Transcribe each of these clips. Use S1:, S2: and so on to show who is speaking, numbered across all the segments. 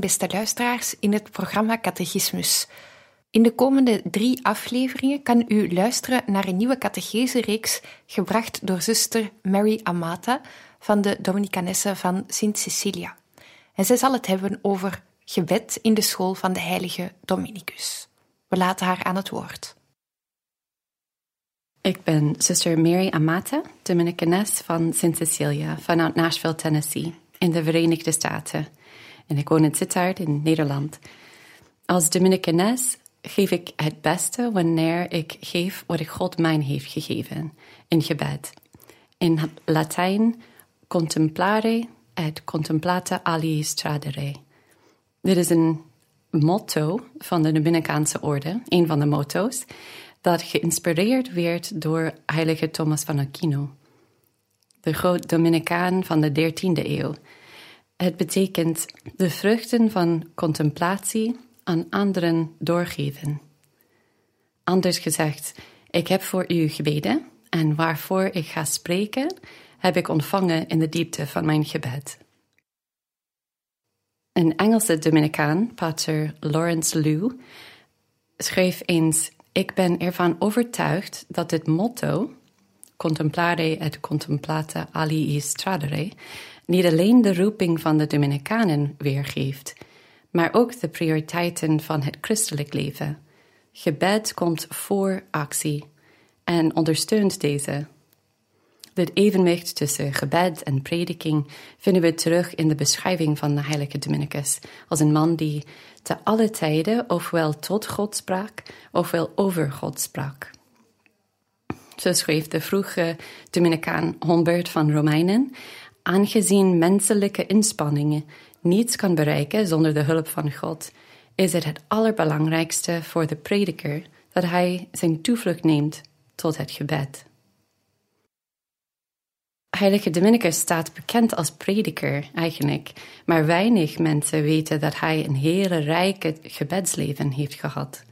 S1: Beste luisteraars, in het programma Catechismus. In de komende drie afleveringen kan u luisteren naar een nieuwe catechese-reeks gebracht door zuster Mary Amata van de Dominicanessen van Sint Cecilia. En zij zal het hebben over gebed in de school van de heilige Dominicus. We laten haar aan het woord.
S2: Ik ben zuster Mary Amata, Dominicanes van Sint Cecilia vanuit Nashville, Tennessee, in de Verenigde Staten en ik woon in Sittard in Nederland. Als Dominicanes geef ik het beste wanneer ik geef wat God mij heeft gegeven in gebed. In Latijn contemplare et contemplata ali stradere. Dit is een motto van de Dominicaanse orde, een van de motto's, dat geïnspireerd werd door heilige Thomas van Aquino, de groot Dominicaan van de 13e eeuw het betekent de vruchten van contemplatie aan anderen doorgeven. Anders gezegd, ik heb voor u gebeden en waarvoor ik ga spreken, heb ik ontvangen in de diepte van mijn gebed. Een Engelse Dominicaan, pater Lawrence Lew, schreef eens: Ik ben ervan overtuigd dat het motto Contemplare et contemplata alii stradere niet alleen de roeping van de Dominicanen weergeeft, maar ook de prioriteiten van het christelijk leven. Gebed komt voor actie en ondersteunt deze. Dit evenwicht tussen gebed en prediking vinden we terug in de beschrijving van de heilige Dominicus als een man die te alle tijden ofwel tot God sprak, ofwel over God sprak. Zo schreef de vroege Dominicaan Humbert van Romeinen Aangezien menselijke inspanningen niets kan bereiken zonder de hulp van God, is het het allerbelangrijkste voor de prediker dat hij zijn toevlucht neemt tot het gebed. Heilige Dominicus staat bekend als prediker eigenlijk, maar weinig mensen weten dat hij een hele rijke gebedsleven heeft gehad.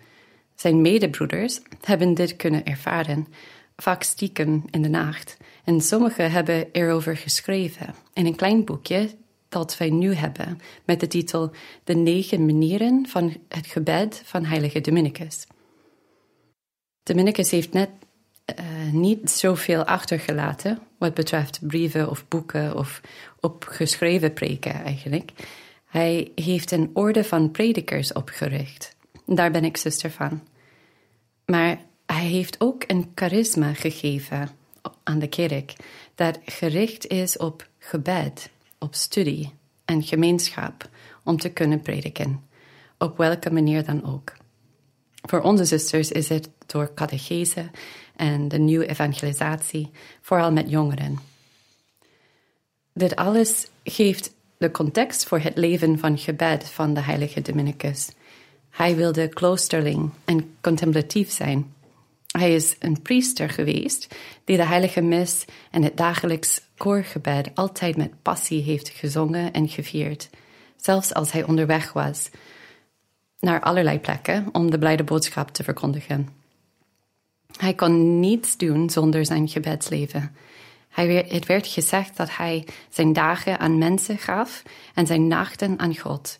S2: Zijn medebroeders hebben dit kunnen ervaren, vaak stiekem in de nacht, en sommigen hebben erover geschreven in een klein boekje dat wij nu hebben met de titel De negen manieren van het gebed van Heilige Dominicus. Dominicus heeft net uh, niet zoveel achtergelaten wat betreft brieven of boeken of opgeschreven preken eigenlijk. Hij heeft een orde van predikers opgericht. Daar ben ik zuster van. Maar hij heeft ook een charisma gegeven aan de kerk dat gericht is op gebed, op studie en gemeenschap om te kunnen prediken, op welke manier dan ook. Voor onze zusters is het door catechese en de nieuwe evangelisatie, vooral met jongeren. Dit alles geeft de context voor het leven van gebed van de heilige Dominicus. Hij wilde kloosterling en contemplatief zijn hij is een priester geweest die de heilige mis en het dagelijks koorgebed altijd met passie heeft gezongen en gevierd, zelfs als hij onderweg was naar allerlei plekken om de blijde boodschap te verkondigen. Hij kon niets doen zonder zijn gebedsleven. Hij, het werd gezegd dat hij zijn dagen aan mensen gaf en zijn nachten aan God.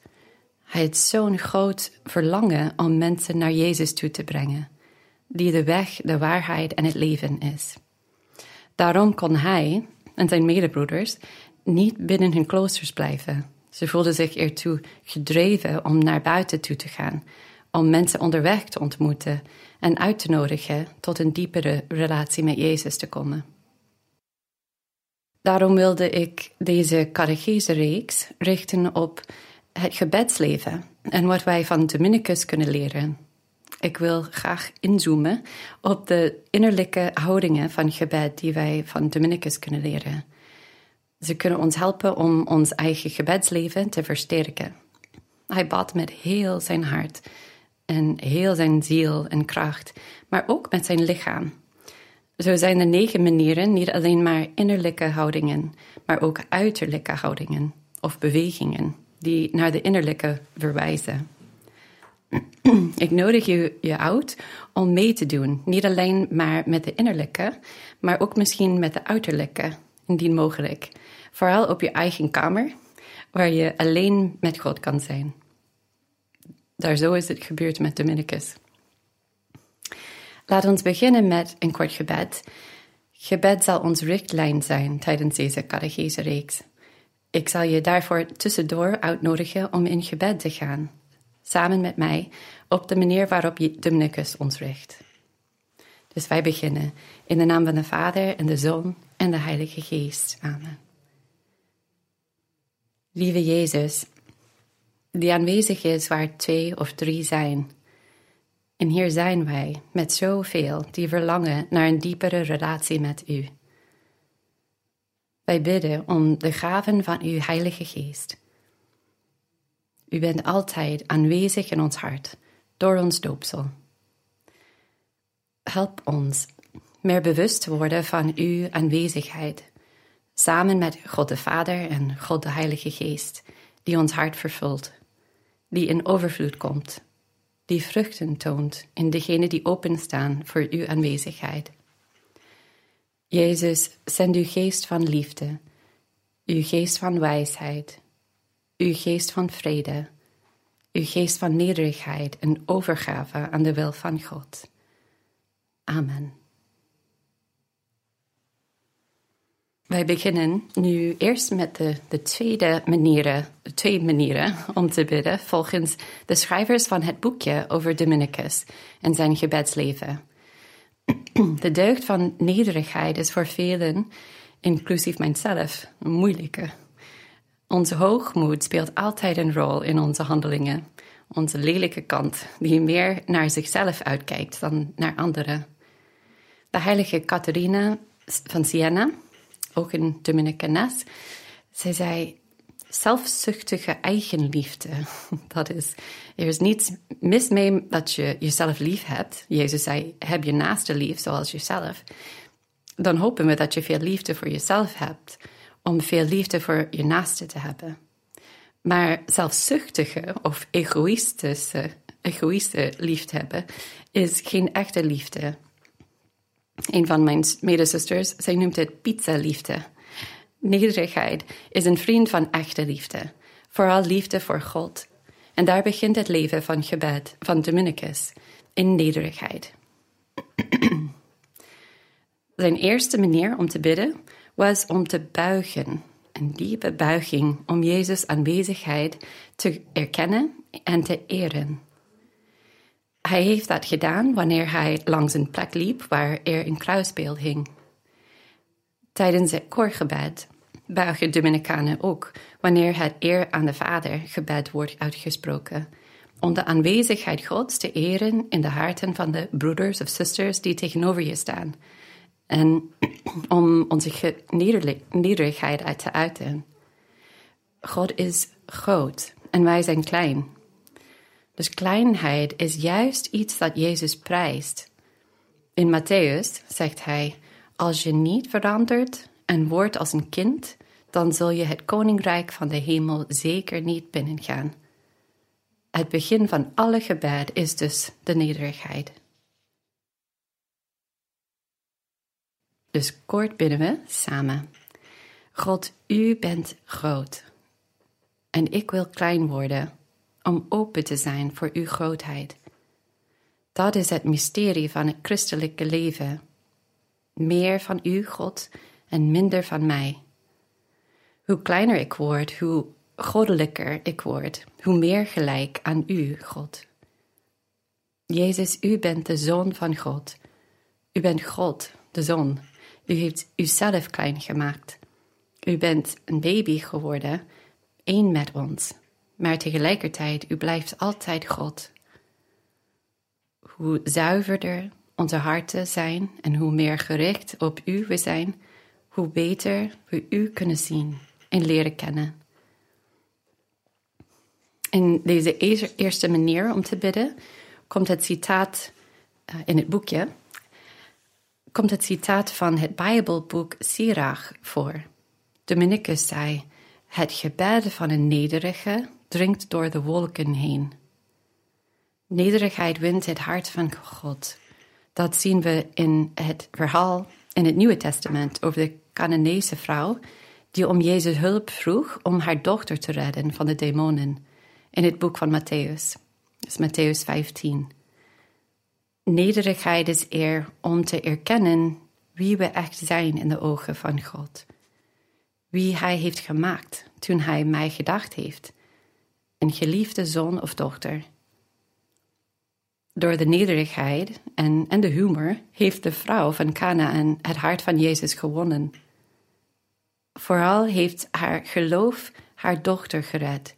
S2: Hij had zo'n groot verlangen om mensen naar Jezus toe te brengen die de weg, de waarheid en het leven is. Daarom kon hij en zijn medebroeders niet binnen hun kloosters blijven. Ze voelden zich ertoe gedreven om naar buiten toe te gaan, om mensen onderweg te ontmoeten en uit te nodigen tot een diepere relatie met Jezus te komen. Daarom wilde ik deze catechese-reeks richten op het gebedsleven en wat wij van Dominicus kunnen leren. Ik wil graag inzoomen op de innerlijke houdingen van gebed die wij van Dominicus kunnen leren. Ze kunnen ons helpen om ons eigen gebedsleven te versterken. Hij bad met heel zijn hart en heel zijn ziel en kracht, maar ook met zijn lichaam. Zo zijn de negen manieren niet alleen maar innerlijke houdingen, maar ook uiterlijke houdingen of bewegingen die naar de innerlijke verwijzen. Ik nodig je, je uit om mee te doen, niet alleen maar met de innerlijke, maar ook misschien met de uiterlijke, indien mogelijk. Vooral op je eigen kamer, waar je alleen met God kan zijn. Daar zo is het gebeurd met Dominicus. Laat ons beginnen met een kort gebed. Gebed zal ons richtlijn zijn tijdens deze catechese reeks. Ik zal je daarvoor tussendoor uitnodigen om in gebed te gaan, samen met mij, op de manier waarop Dominicus ons richt. Dus wij beginnen in de naam van de Vader en de Zoon en de Heilige Geest. Amen. Lieve Jezus, die aanwezig is waar twee of drie zijn. En hier zijn wij met zoveel die verlangen naar een diepere relatie met U. Wij bidden om de gaven van uw Heilige Geest. U bent altijd aanwezig in ons hart door ons doopsel. Help ons meer bewust te worden van uw aanwezigheid, samen met God de Vader en God de Heilige Geest, die ons hart vervult, die in overvloed komt, die vruchten toont in degenen die openstaan voor uw aanwezigheid. Jezus, zend uw geest van liefde, uw geest van wijsheid, uw geest van vrede, uw geest van nederigheid en overgave aan de wil van God. Amen. Wij beginnen nu eerst met de, de tweede manieren, twee manieren om te bidden, volgens de schrijvers van het boekje over Dominicus en zijn gebedsleven. De deugd van nederigheid is voor velen, inclusief mijzelf, een moeilijke. Onze hoogmoed speelt altijd een rol in onze handelingen. Onze lelijke kant, die meer naar zichzelf uitkijkt dan naar anderen. De heilige Catharina van Siena, ook een Dominicanes, zij zei: zelfzuchtige eigenliefde. Dat is, er is niets mis mee dat je jezelf lief hebt. Jezus zei, heb je naaste lief zoals jezelf. Dan hopen we dat je veel liefde voor jezelf hebt, om veel liefde voor je naaste te hebben. Maar zelfzuchtige of egoïstische, egoïste liefde hebben is geen echte liefde. Een van mijn medezusters, zij noemt het pizza-liefde. Nederigheid is een vriend van echte liefde, vooral liefde voor God. En daar begint het leven van gebed van Dominicus, in nederigheid. Zijn eerste manier om te bidden was om te buigen, een diepe buiging om Jezus' aanwezigheid te erkennen en te eren. Hij heeft dat gedaan wanneer hij langs een plek liep waar er een kruisbeeld hing. Tijdens het koorgebed buigen Dominicanen ook wanneer het eer aan de Vader gebed wordt uitgesproken, om de aanwezigheid Gods te eren in de harten van de broeders of zusters die tegenover je staan, en om onze nederigheid uit te uiten. God is groot en wij zijn klein. Dus kleinheid is juist iets dat Jezus prijst. In Matthäus zegt hij: Als je niet verandert en wordt als een kind, dan zul je het koninkrijk van de hemel zeker niet binnengaan. Het begin van alle gebed is dus de nederigheid. Dus kort bidden we samen. God, u bent groot. En ik wil klein worden om open te zijn voor uw grootheid. Dat is het mysterie van het christelijke leven. Meer van u, God, en minder van mij. Hoe kleiner ik word, hoe goddelijker ik word, hoe meer gelijk aan u, God. Jezus, u bent de Zoon van God. U bent God, de Zoon. U heeft uzelf klein gemaakt. U bent een baby geworden, één met ons. Maar tegelijkertijd, u blijft altijd God. Hoe zuiverder onze harten zijn en hoe meer gericht op u we zijn, hoe beter we u kunnen zien en leren kennen. In deze eerste manier om te bidden komt het citaat uh, in het boekje, komt het citaat van het Bijbelboek Sirach voor. Dominicus zei: Het gebed van een nederige dringt door de wolken heen. Nederigheid wint het hart van God. Dat zien we in het verhaal in het Nieuwe Testament over de Canaanese vrouw die om Jezus hulp vroeg om haar dochter te redden van de demonen in het boek van Matthäus. Dat is Matthäus 15. Nederigheid is eer om te erkennen wie we echt zijn in de ogen van God. Wie Hij heeft gemaakt toen Hij mij gedacht heeft. Een geliefde zoon of dochter. Door de nederigheid en, en de humor heeft de vrouw van Canaan het hart van Jezus gewonnen. Vooral heeft haar geloof haar dochter gered.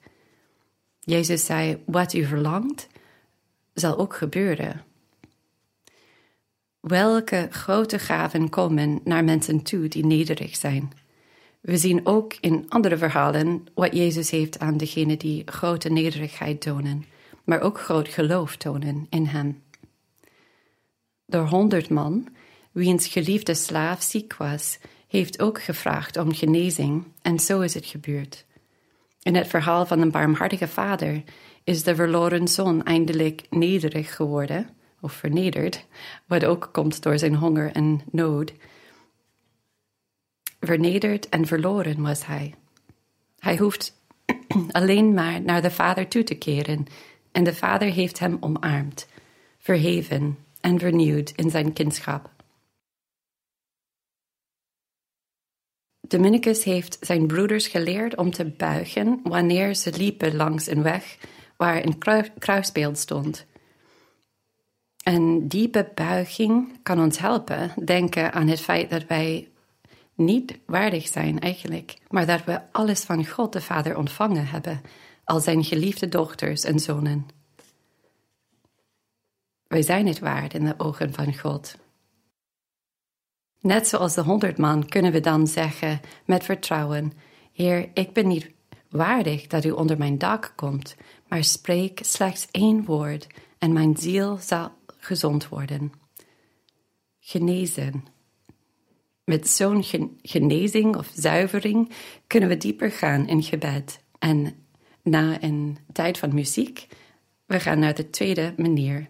S2: Jezus zei: Wat u verlangt, zal ook gebeuren. Welke grote gaven komen naar mensen toe die nederig zijn? We zien ook in andere verhalen wat Jezus heeft aan degenen die grote nederigheid tonen, maar ook groot geloof tonen in Hem. De honderd man, wiens geliefde slaaf ziek was, heeft ook gevraagd om genezing en zo is het gebeurd. In het verhaal van een barmhartige vader is de verloren zoon eindelijk nederig geworden, of vernederd, wat ook komt door zijn honger en nood. Vernederd en verloren was hij. Hij hoeft alleen maar naar de vader toe te keren en de vader heeft hem omarmd, verheven en vernieuwd in zijn kindschap. Dominicus heeft zijn broeders geleerd om te buigen wanneer ze liepen langs een weg waar een kruisbeeld stond. Een diepe buiging kan ons helpen denken aan het feit dat wij niet waardig zijn eigenlijk, maar dat we alles van God de Vader ontvangen hebben, als zijn geliefde dochters en zonen. Wij zijn het waard in de ogen van God. Net zoals de honderd man kunnen we dan zeggen met vertrouwen: Heer, ik ben niet waardig dat u onder mijn dak komt, maar spreek slechts één woord en mijn ziel zal gezond worden. Genezen. Met zo'n genezing of zuivering kunnen we dieper gaan in gebed. En na een tijd van muziek, we gaan naar de tweede manier.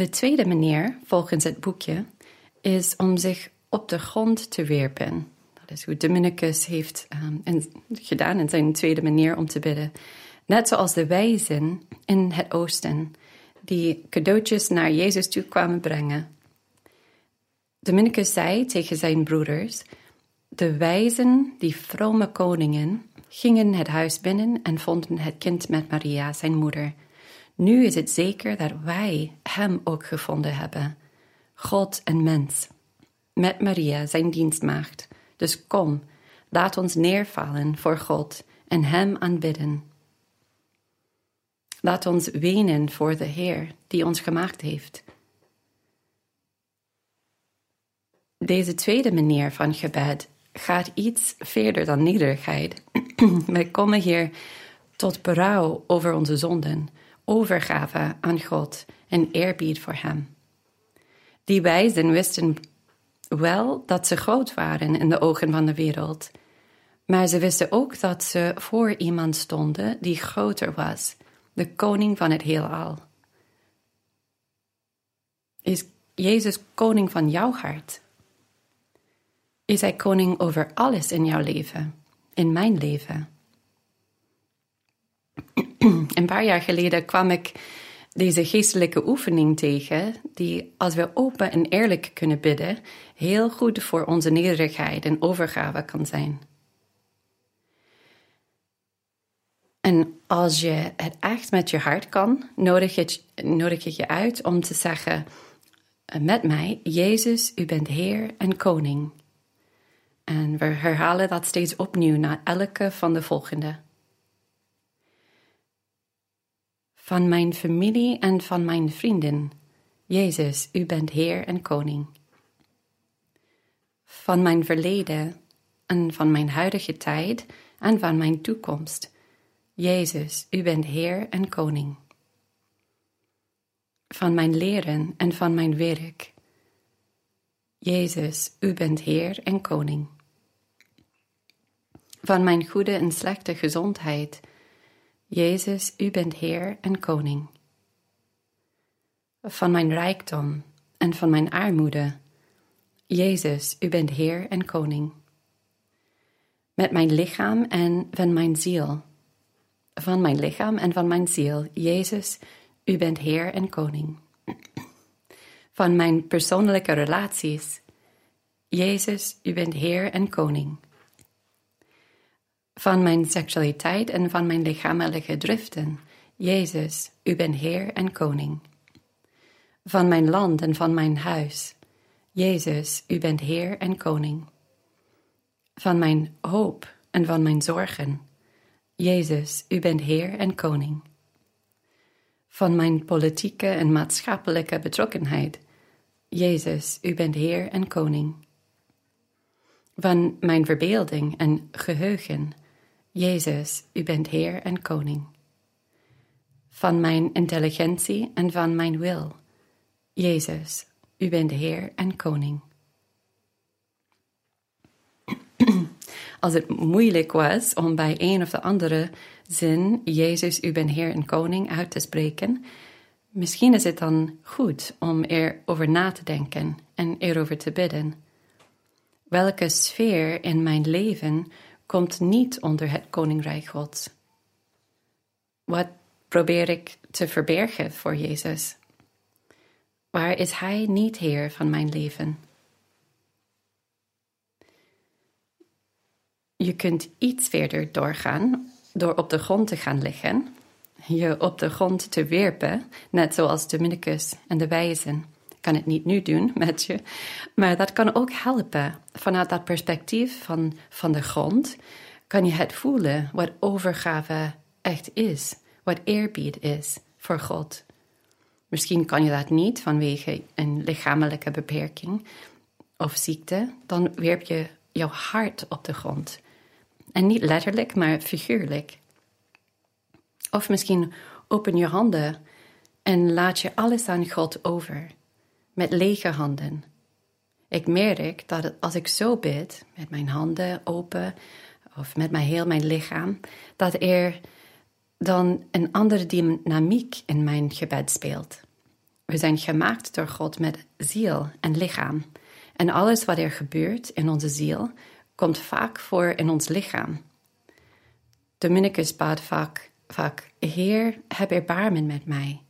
S2: De tweede manier, volgens het boekje, is om zich op de grond te werpen. Dat is hoe Dominicus heeft um, gedaan in zijn tweede manier om te bidden. Net zoals de wijzen in het oosten, die cadeautjes naar Jezus toe kwamen brengen. Dominicus zei tegen zijn broeders: De wijzen, die vrome koningen, gingen het huis binnen en vonden het kind met Maria, zijn moeder. Nu is het zeker dat wij Hem ook gevonden hebben, God en mens, met Maria, zijn dienstmaagd. Dus kom, laat ons neervallen voor God en Hem aanbidden. Laat ons wenen voor de Heer die ons gemaakt heeft. Deze tweede manier van gebed gaat iets verder dan nederigheid. Wij komen hier tot berouw over onze zonden overgave aan God en eerbied voor Hem. Die wijzen wisten wel dat ze groot waren in de ogen van de wereld, maar ze wisten ook dat ze voor iemand stonden die groter was, de koning van het heelal. Is Jezus koning van jouw hart? Is Hij koning over alles in jouw leven, in mijn leven? een paar jaar geleden kwam ik deze geestelijke oefening tegen, die als we open en eerlijk kunnen bidden, heel goed voor onze nederigheid en overgave kan zijn. En als je het echt met je hart kan, nodig, ik je uit om te zeggen met mij, Jezus, u bent Heer en Koning. En we herhalen dat steeds opnieuw na elke van de volgende. Van mijn familie en van mijn vrienden. Jezus, u bent Heer en Koning. Van mijn verleden en van mijn huidige tijd en van mijn toekomst. Jezus, u bent Heer en Koning. Van mijn leren en van mijn werk. Jezus, u bent Heer en Koning. Van mijn goede en slechte gezondheid Jezus, u bent Heer en Koning. Van mijn rijkdom en van mijn armoede. Jezus, u bent Heer en Koning. Met mijn lichaam en van mijn ziel. Van mijn lichaam en van mijn ziel. Jezus, u bent Heer en Koning. Van mijn persoonlijke relaties. Jezus, u bent Heer en Koning van mijn seksualiteit en van mijn lichamelijke driften. Jezus, u bent Heer en Koning. Van mijn land en van mijn huis. Jezus, u bent Heer en Koning. Van mijn hoop en van mijn zorgen. Jezus, u bent Heer en Koning. Van mijn politieke en maatschappelijke betrokkenheid. Jezus, u bent Heer en Koning. Van mijn verbeelding en geheugen. Jezus, u bent Heer en Koning. Van mijn intelligentie en van mijn wil. Jezus, u bent Heer en Koning. Als het moeilijk was om bij een of de andere zin Jezus, u bent Heer en Koning uit te spreken, misschien is het dan goed om erover na te denken en erover te bidden. Welke sfeer in mijn leven komt niet onder het koninkrijk Gods. Wat probeer ik te verbergen voor Jezus? Waar is Hij niet Heer van mijn leven? Je kunt iets verder doorgaan door op de grond te gaan liggen, je op de grond te werpen, net zoals Dominicus en de wijzen kan het niet nu doen met je. Maar dat kan ook helpen. Vanuit dat perspectief van, van de grond kan je het voelen wat overgave echt is. wat eerbied is voor God. Misschien kan je dat niet vanwege een lichamelijke beperking of ziekte, dan werp je jouw hart op de grond. En niet letterlijk, maar figuurlijk. Of misschien open je handen en laat je alles aan God over, met lege handen. Ik merk dat als ik zo bid, met mijn handen open of met mijn heel mijn lichaam, dat er dan een andere dynamiek in mijn gebed speelt. We zijn gemaakt door God met ziel en lichaam. En alles wat er gebeurt in onze ziel komt vaak voor in ons lichaam. Dominicus bad vaak, vaak: Heer, heb erbarmen met mij.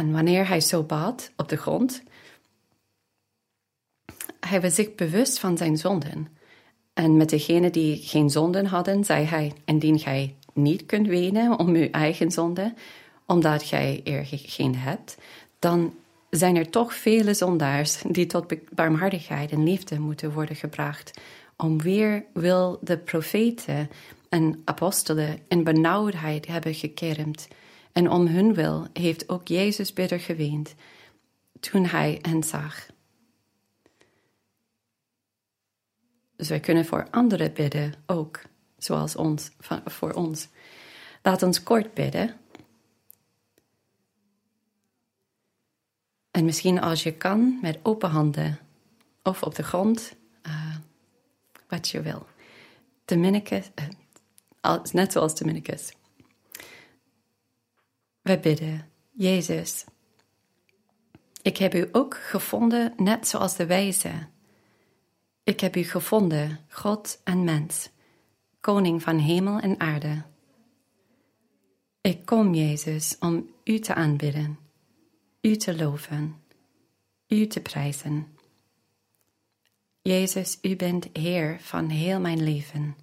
S2: En wanneer hij zo bad op de grond, hij was zich bewust van zijn zonden. En met degenen die geen zonden hadden, zei hij: Indien gij niet kunt wenen om uw eigen zonde, omdat gij er geen hebt, dan zijn er toch vele zondaars die tot barmhartigheid en liefde moeten worden gebracht. Om weer wil de profeten en apostelen in benauwdheid hebben gekermd. En om hun wil heeft ook Jezus bitter geweend toen hij hen zag. Dus wij kunnen voor anderen bidden ook, zoals ons, voor ons. Laat ons kort bidden. En misschien als je kan, met open handen of op de grond, uh, wat je wil. Dominicus, uh, net zoals Dominicus. We bidden, Jezus, ik heb u ook gevonden, net zoals de wijze. Ik heb u gevonden, God en mens, koning van hemel en aarde. Ik kom, Jezus, om u te aanbidden, u te loven, u te prijzen. Jezus, u bent Heer van heel mijn leven.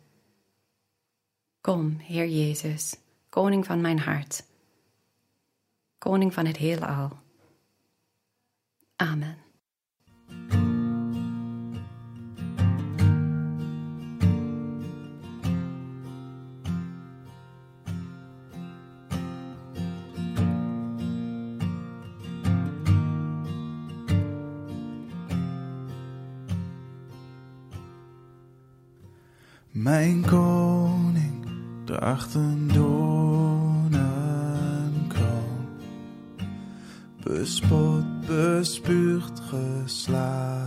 S2: Kom, Heer Jezus, koning van mijn hart, koning van het heelal. Amen.
S3: Mijn koning draagt een bespot, bespuugd, geslagen.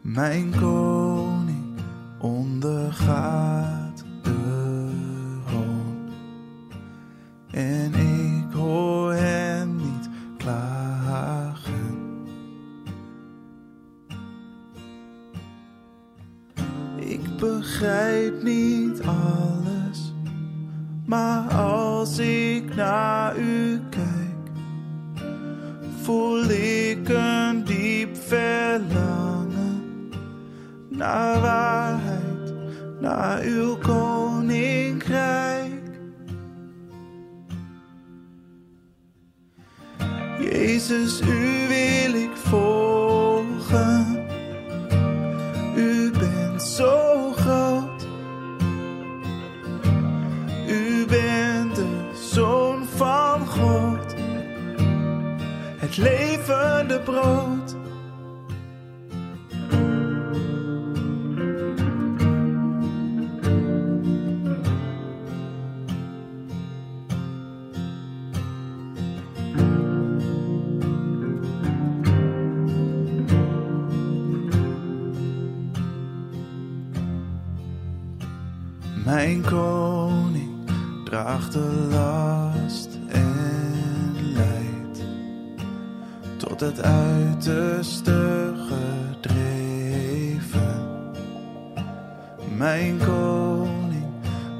S3: Mijn koning ondergaat de hoon en ik hoor hem niet klagen. Ik begrijp niet alles, maar als ik naar u voel ik een diep verlangen naar waarheid, naar uw koninkrijk. Jezus, u wil Het levende brood. Mijn koning draagt de last tot het uiterste gedreven. Mijn koning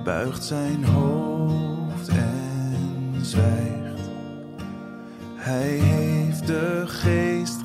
S3: buigt zijn hoofd en zwijgt. Hij heeft de geest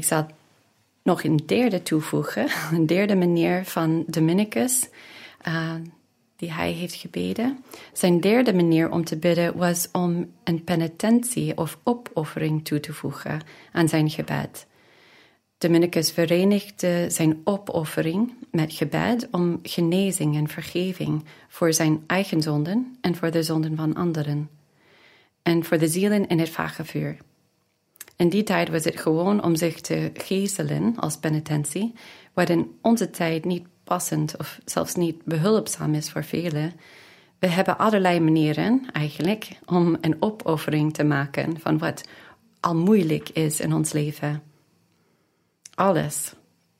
S3: Ik
S2: zal nog een derde toevoegen, een derde manier van Dominicus, uh, die hij heeft gebeden. Zijn derde manier om te bidden was om een penitentie of opoffering toe te voegen aan zijn gebed. Dominicus verenigde zijn opoffering met gebed om genezing en vergeving voor zijn eigen zonden en voor de zonden van anderen. En voor de zielen in het vagevuur. In die tijd was het gewoon om zich te gezelen als penitentie, wat in onze tijd niet passend of zelfs niet behulpzaam is voor velen. We hebben allerlei manieren eigenlijk om een opoffering te maken van wat al moeilijk is in ons leven. Alles,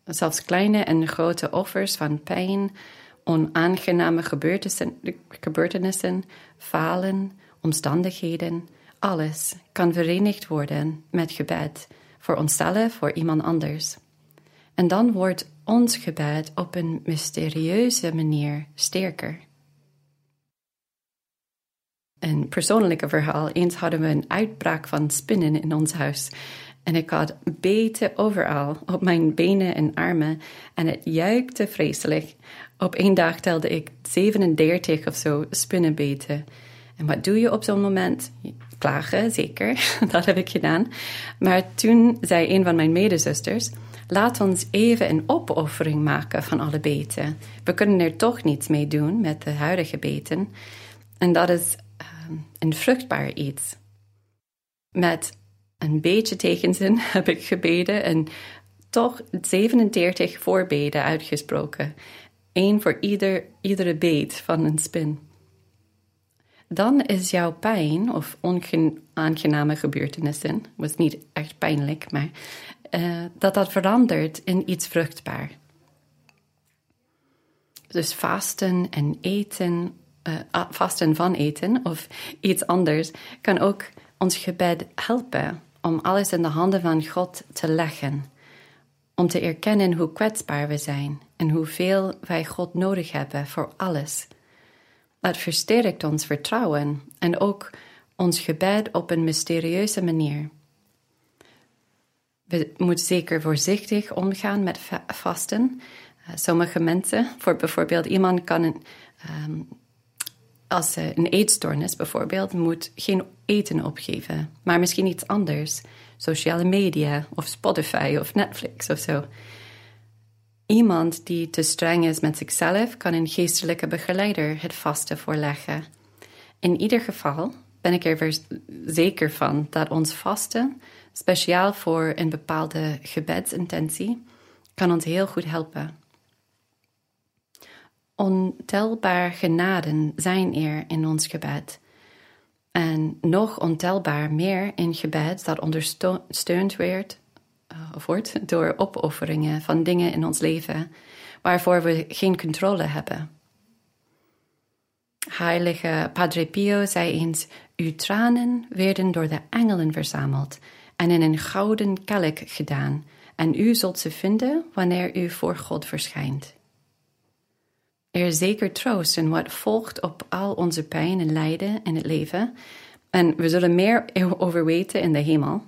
S2: zelfs kleine en grote offers van pijn, onaangename gebeurtenissen, gebeurtenissen falen, omstandigheden alles kan verenigd worden met gebed voor onszelf, voor iemand anders. En dan wordt ons gebed op een mysterieuze manier sterker. Een persoonlijke verhaal. Eens hadden we een uitbraak van spinnen in ons huis. En ik had beten overal, op mijn benen en armen. En het juikte vreselijk. Op één dag telde ik 37 of zo spinnenbeten. En wat doe je op zo'n moment? Klagen, zeker. dat heb ik gedaan. Maar toen zei een van mijn medezusters: Laat ons even een opoffering maken van alle beten. We kunnen er toch niets mee doen met de huidige beten. En dat is um, een vruchtbaar iets. Met een beetje tegenzin heb ik gebeden en toch 37 voorbeden uitgesproken. Eén voor ieder, iedere beet van een spin dan is jouw pijn of onaangename gebeurtenissen, was niet echt pijnlijk, maar uh, dat dat verandert in iets vruchtbaar. Dus vasten en eten, uh, vasten van eten of iets anders, kan ook ons gebed helpen om alles in de handen van God te leggen. Om te erkennen hoe kwetsbaar we zijn en hoeveel wij God nodig hebben voor alles. Dat versterkt ons vertrouwen en ook ons gebed op een mysterieuze manier. We moeten zeker voorzichtig omgaan met vasten. Uh, sommige mensen, voor bijvoorbeeld iemand kan um, als ze een eetstoornis bijvoorbeeld, moet geen eten opgeven, maar misschien iets anders, sociale media of Spotify of Netflix of zo. Iemand die te streng is met zichzelf kan een geestelijke begeleider het vaste voorleggen. In ieder geval ben ik er zeker van dat ons vasten, speciaal voor een bepaalde gebedsintentie, kan ons heel goed helpen. Ontelbaar genaden zijn er in ons gebed. En nog ontelbaar meer in gebed dat ondersteund werd of wordt door opofferingen van dingen in ons leven waarvoor we geen controle hebben. Heilige Padre Pio zei eens: Uw tranen werden door de engelen verzameld en in een gouden kelk gedaan, en u zult ze vinden wanneer u voor God verschijnt. Er is zeker troost in wat volgt op al onze pijn en lijden in het leven. En we zullen meer over weten in de hemel.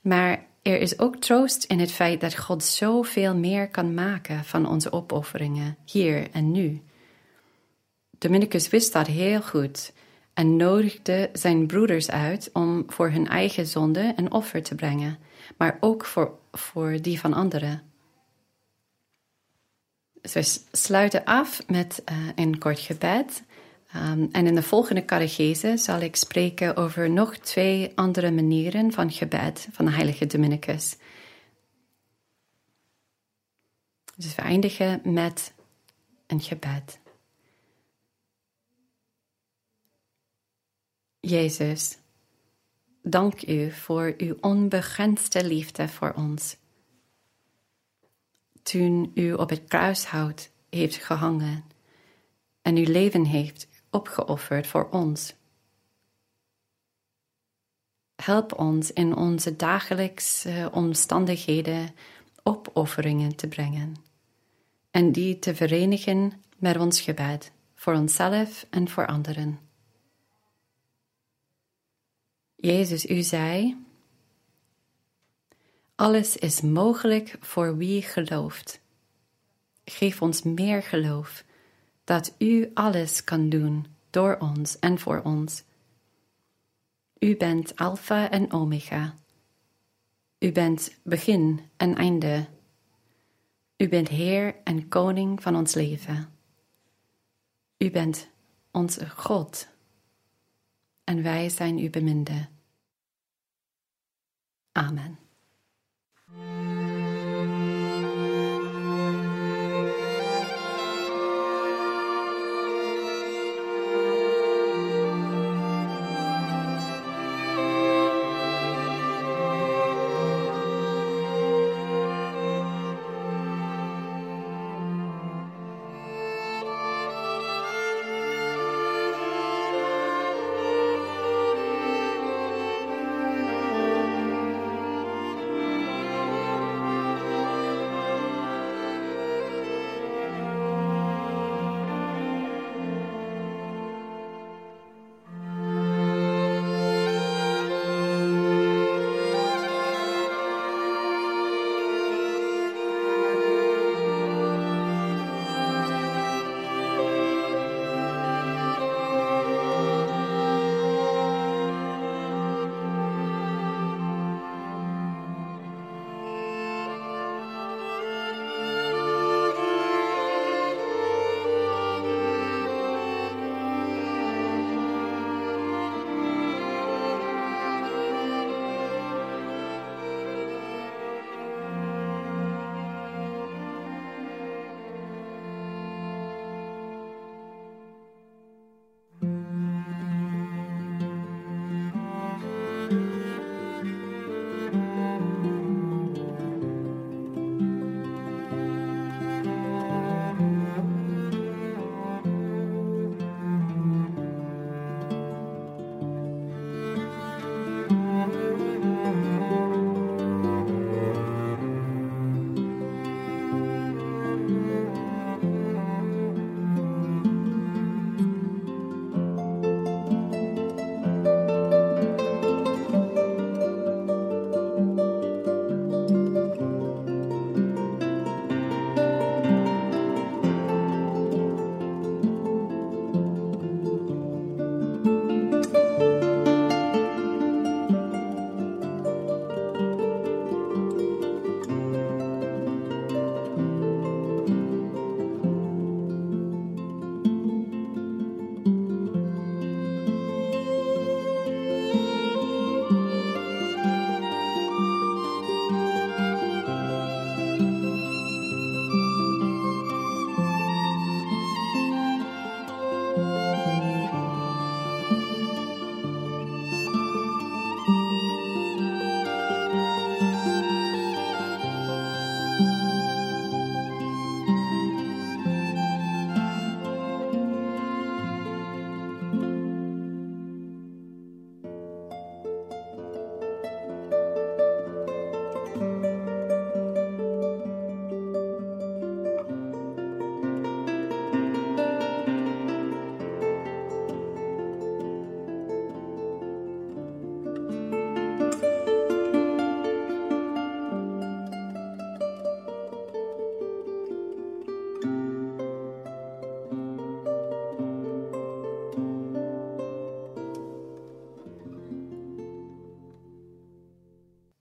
S2: Maar er is ook troost in het feit dat God zoveel meer kan maken van onze opofferingen, hier en nu. Dominicus wist dat heel goed en nodigde zijn broeders uit om voor hun eigen zonde een offer te brengen, maar ook voor, voor die van anderen. Dus we sluiten af met uh, een kort gebed. Um, en in de volgende catechese zal ik spreken over nog twee andere manieren van gebed van de heilige Dominicus. Dus we eindigen met een gebed. Jezus, dank u voor uw onbegrensde liefde voor ons. Toen u op het kruishout heeft gehangen en uw leven heeft opgeofferd voor ons. Help ons in onze dagelijkse omstandigheden opofferingen te brengen en die te verenigen met ons gebed voor onszelf en voor anderen. Jezus, u zei: Alles is mogelijk voor wie gelooft. Geef ons meer geloof dat u alles kan doen door ons en voor ons. U bent Alpha en Omega. U bent begin en einde. U bent Heer en Koning van ons leven. U bent onze God. En wij zijn uw beminde. Amen.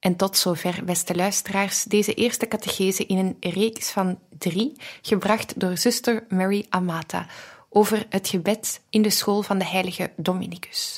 S1: En tot zover, beste luisteraars, deze eerste catechese in een reeks van drie, gebracht door zuster Mary Amata, over het gebed in de school van de heilige Dominicus.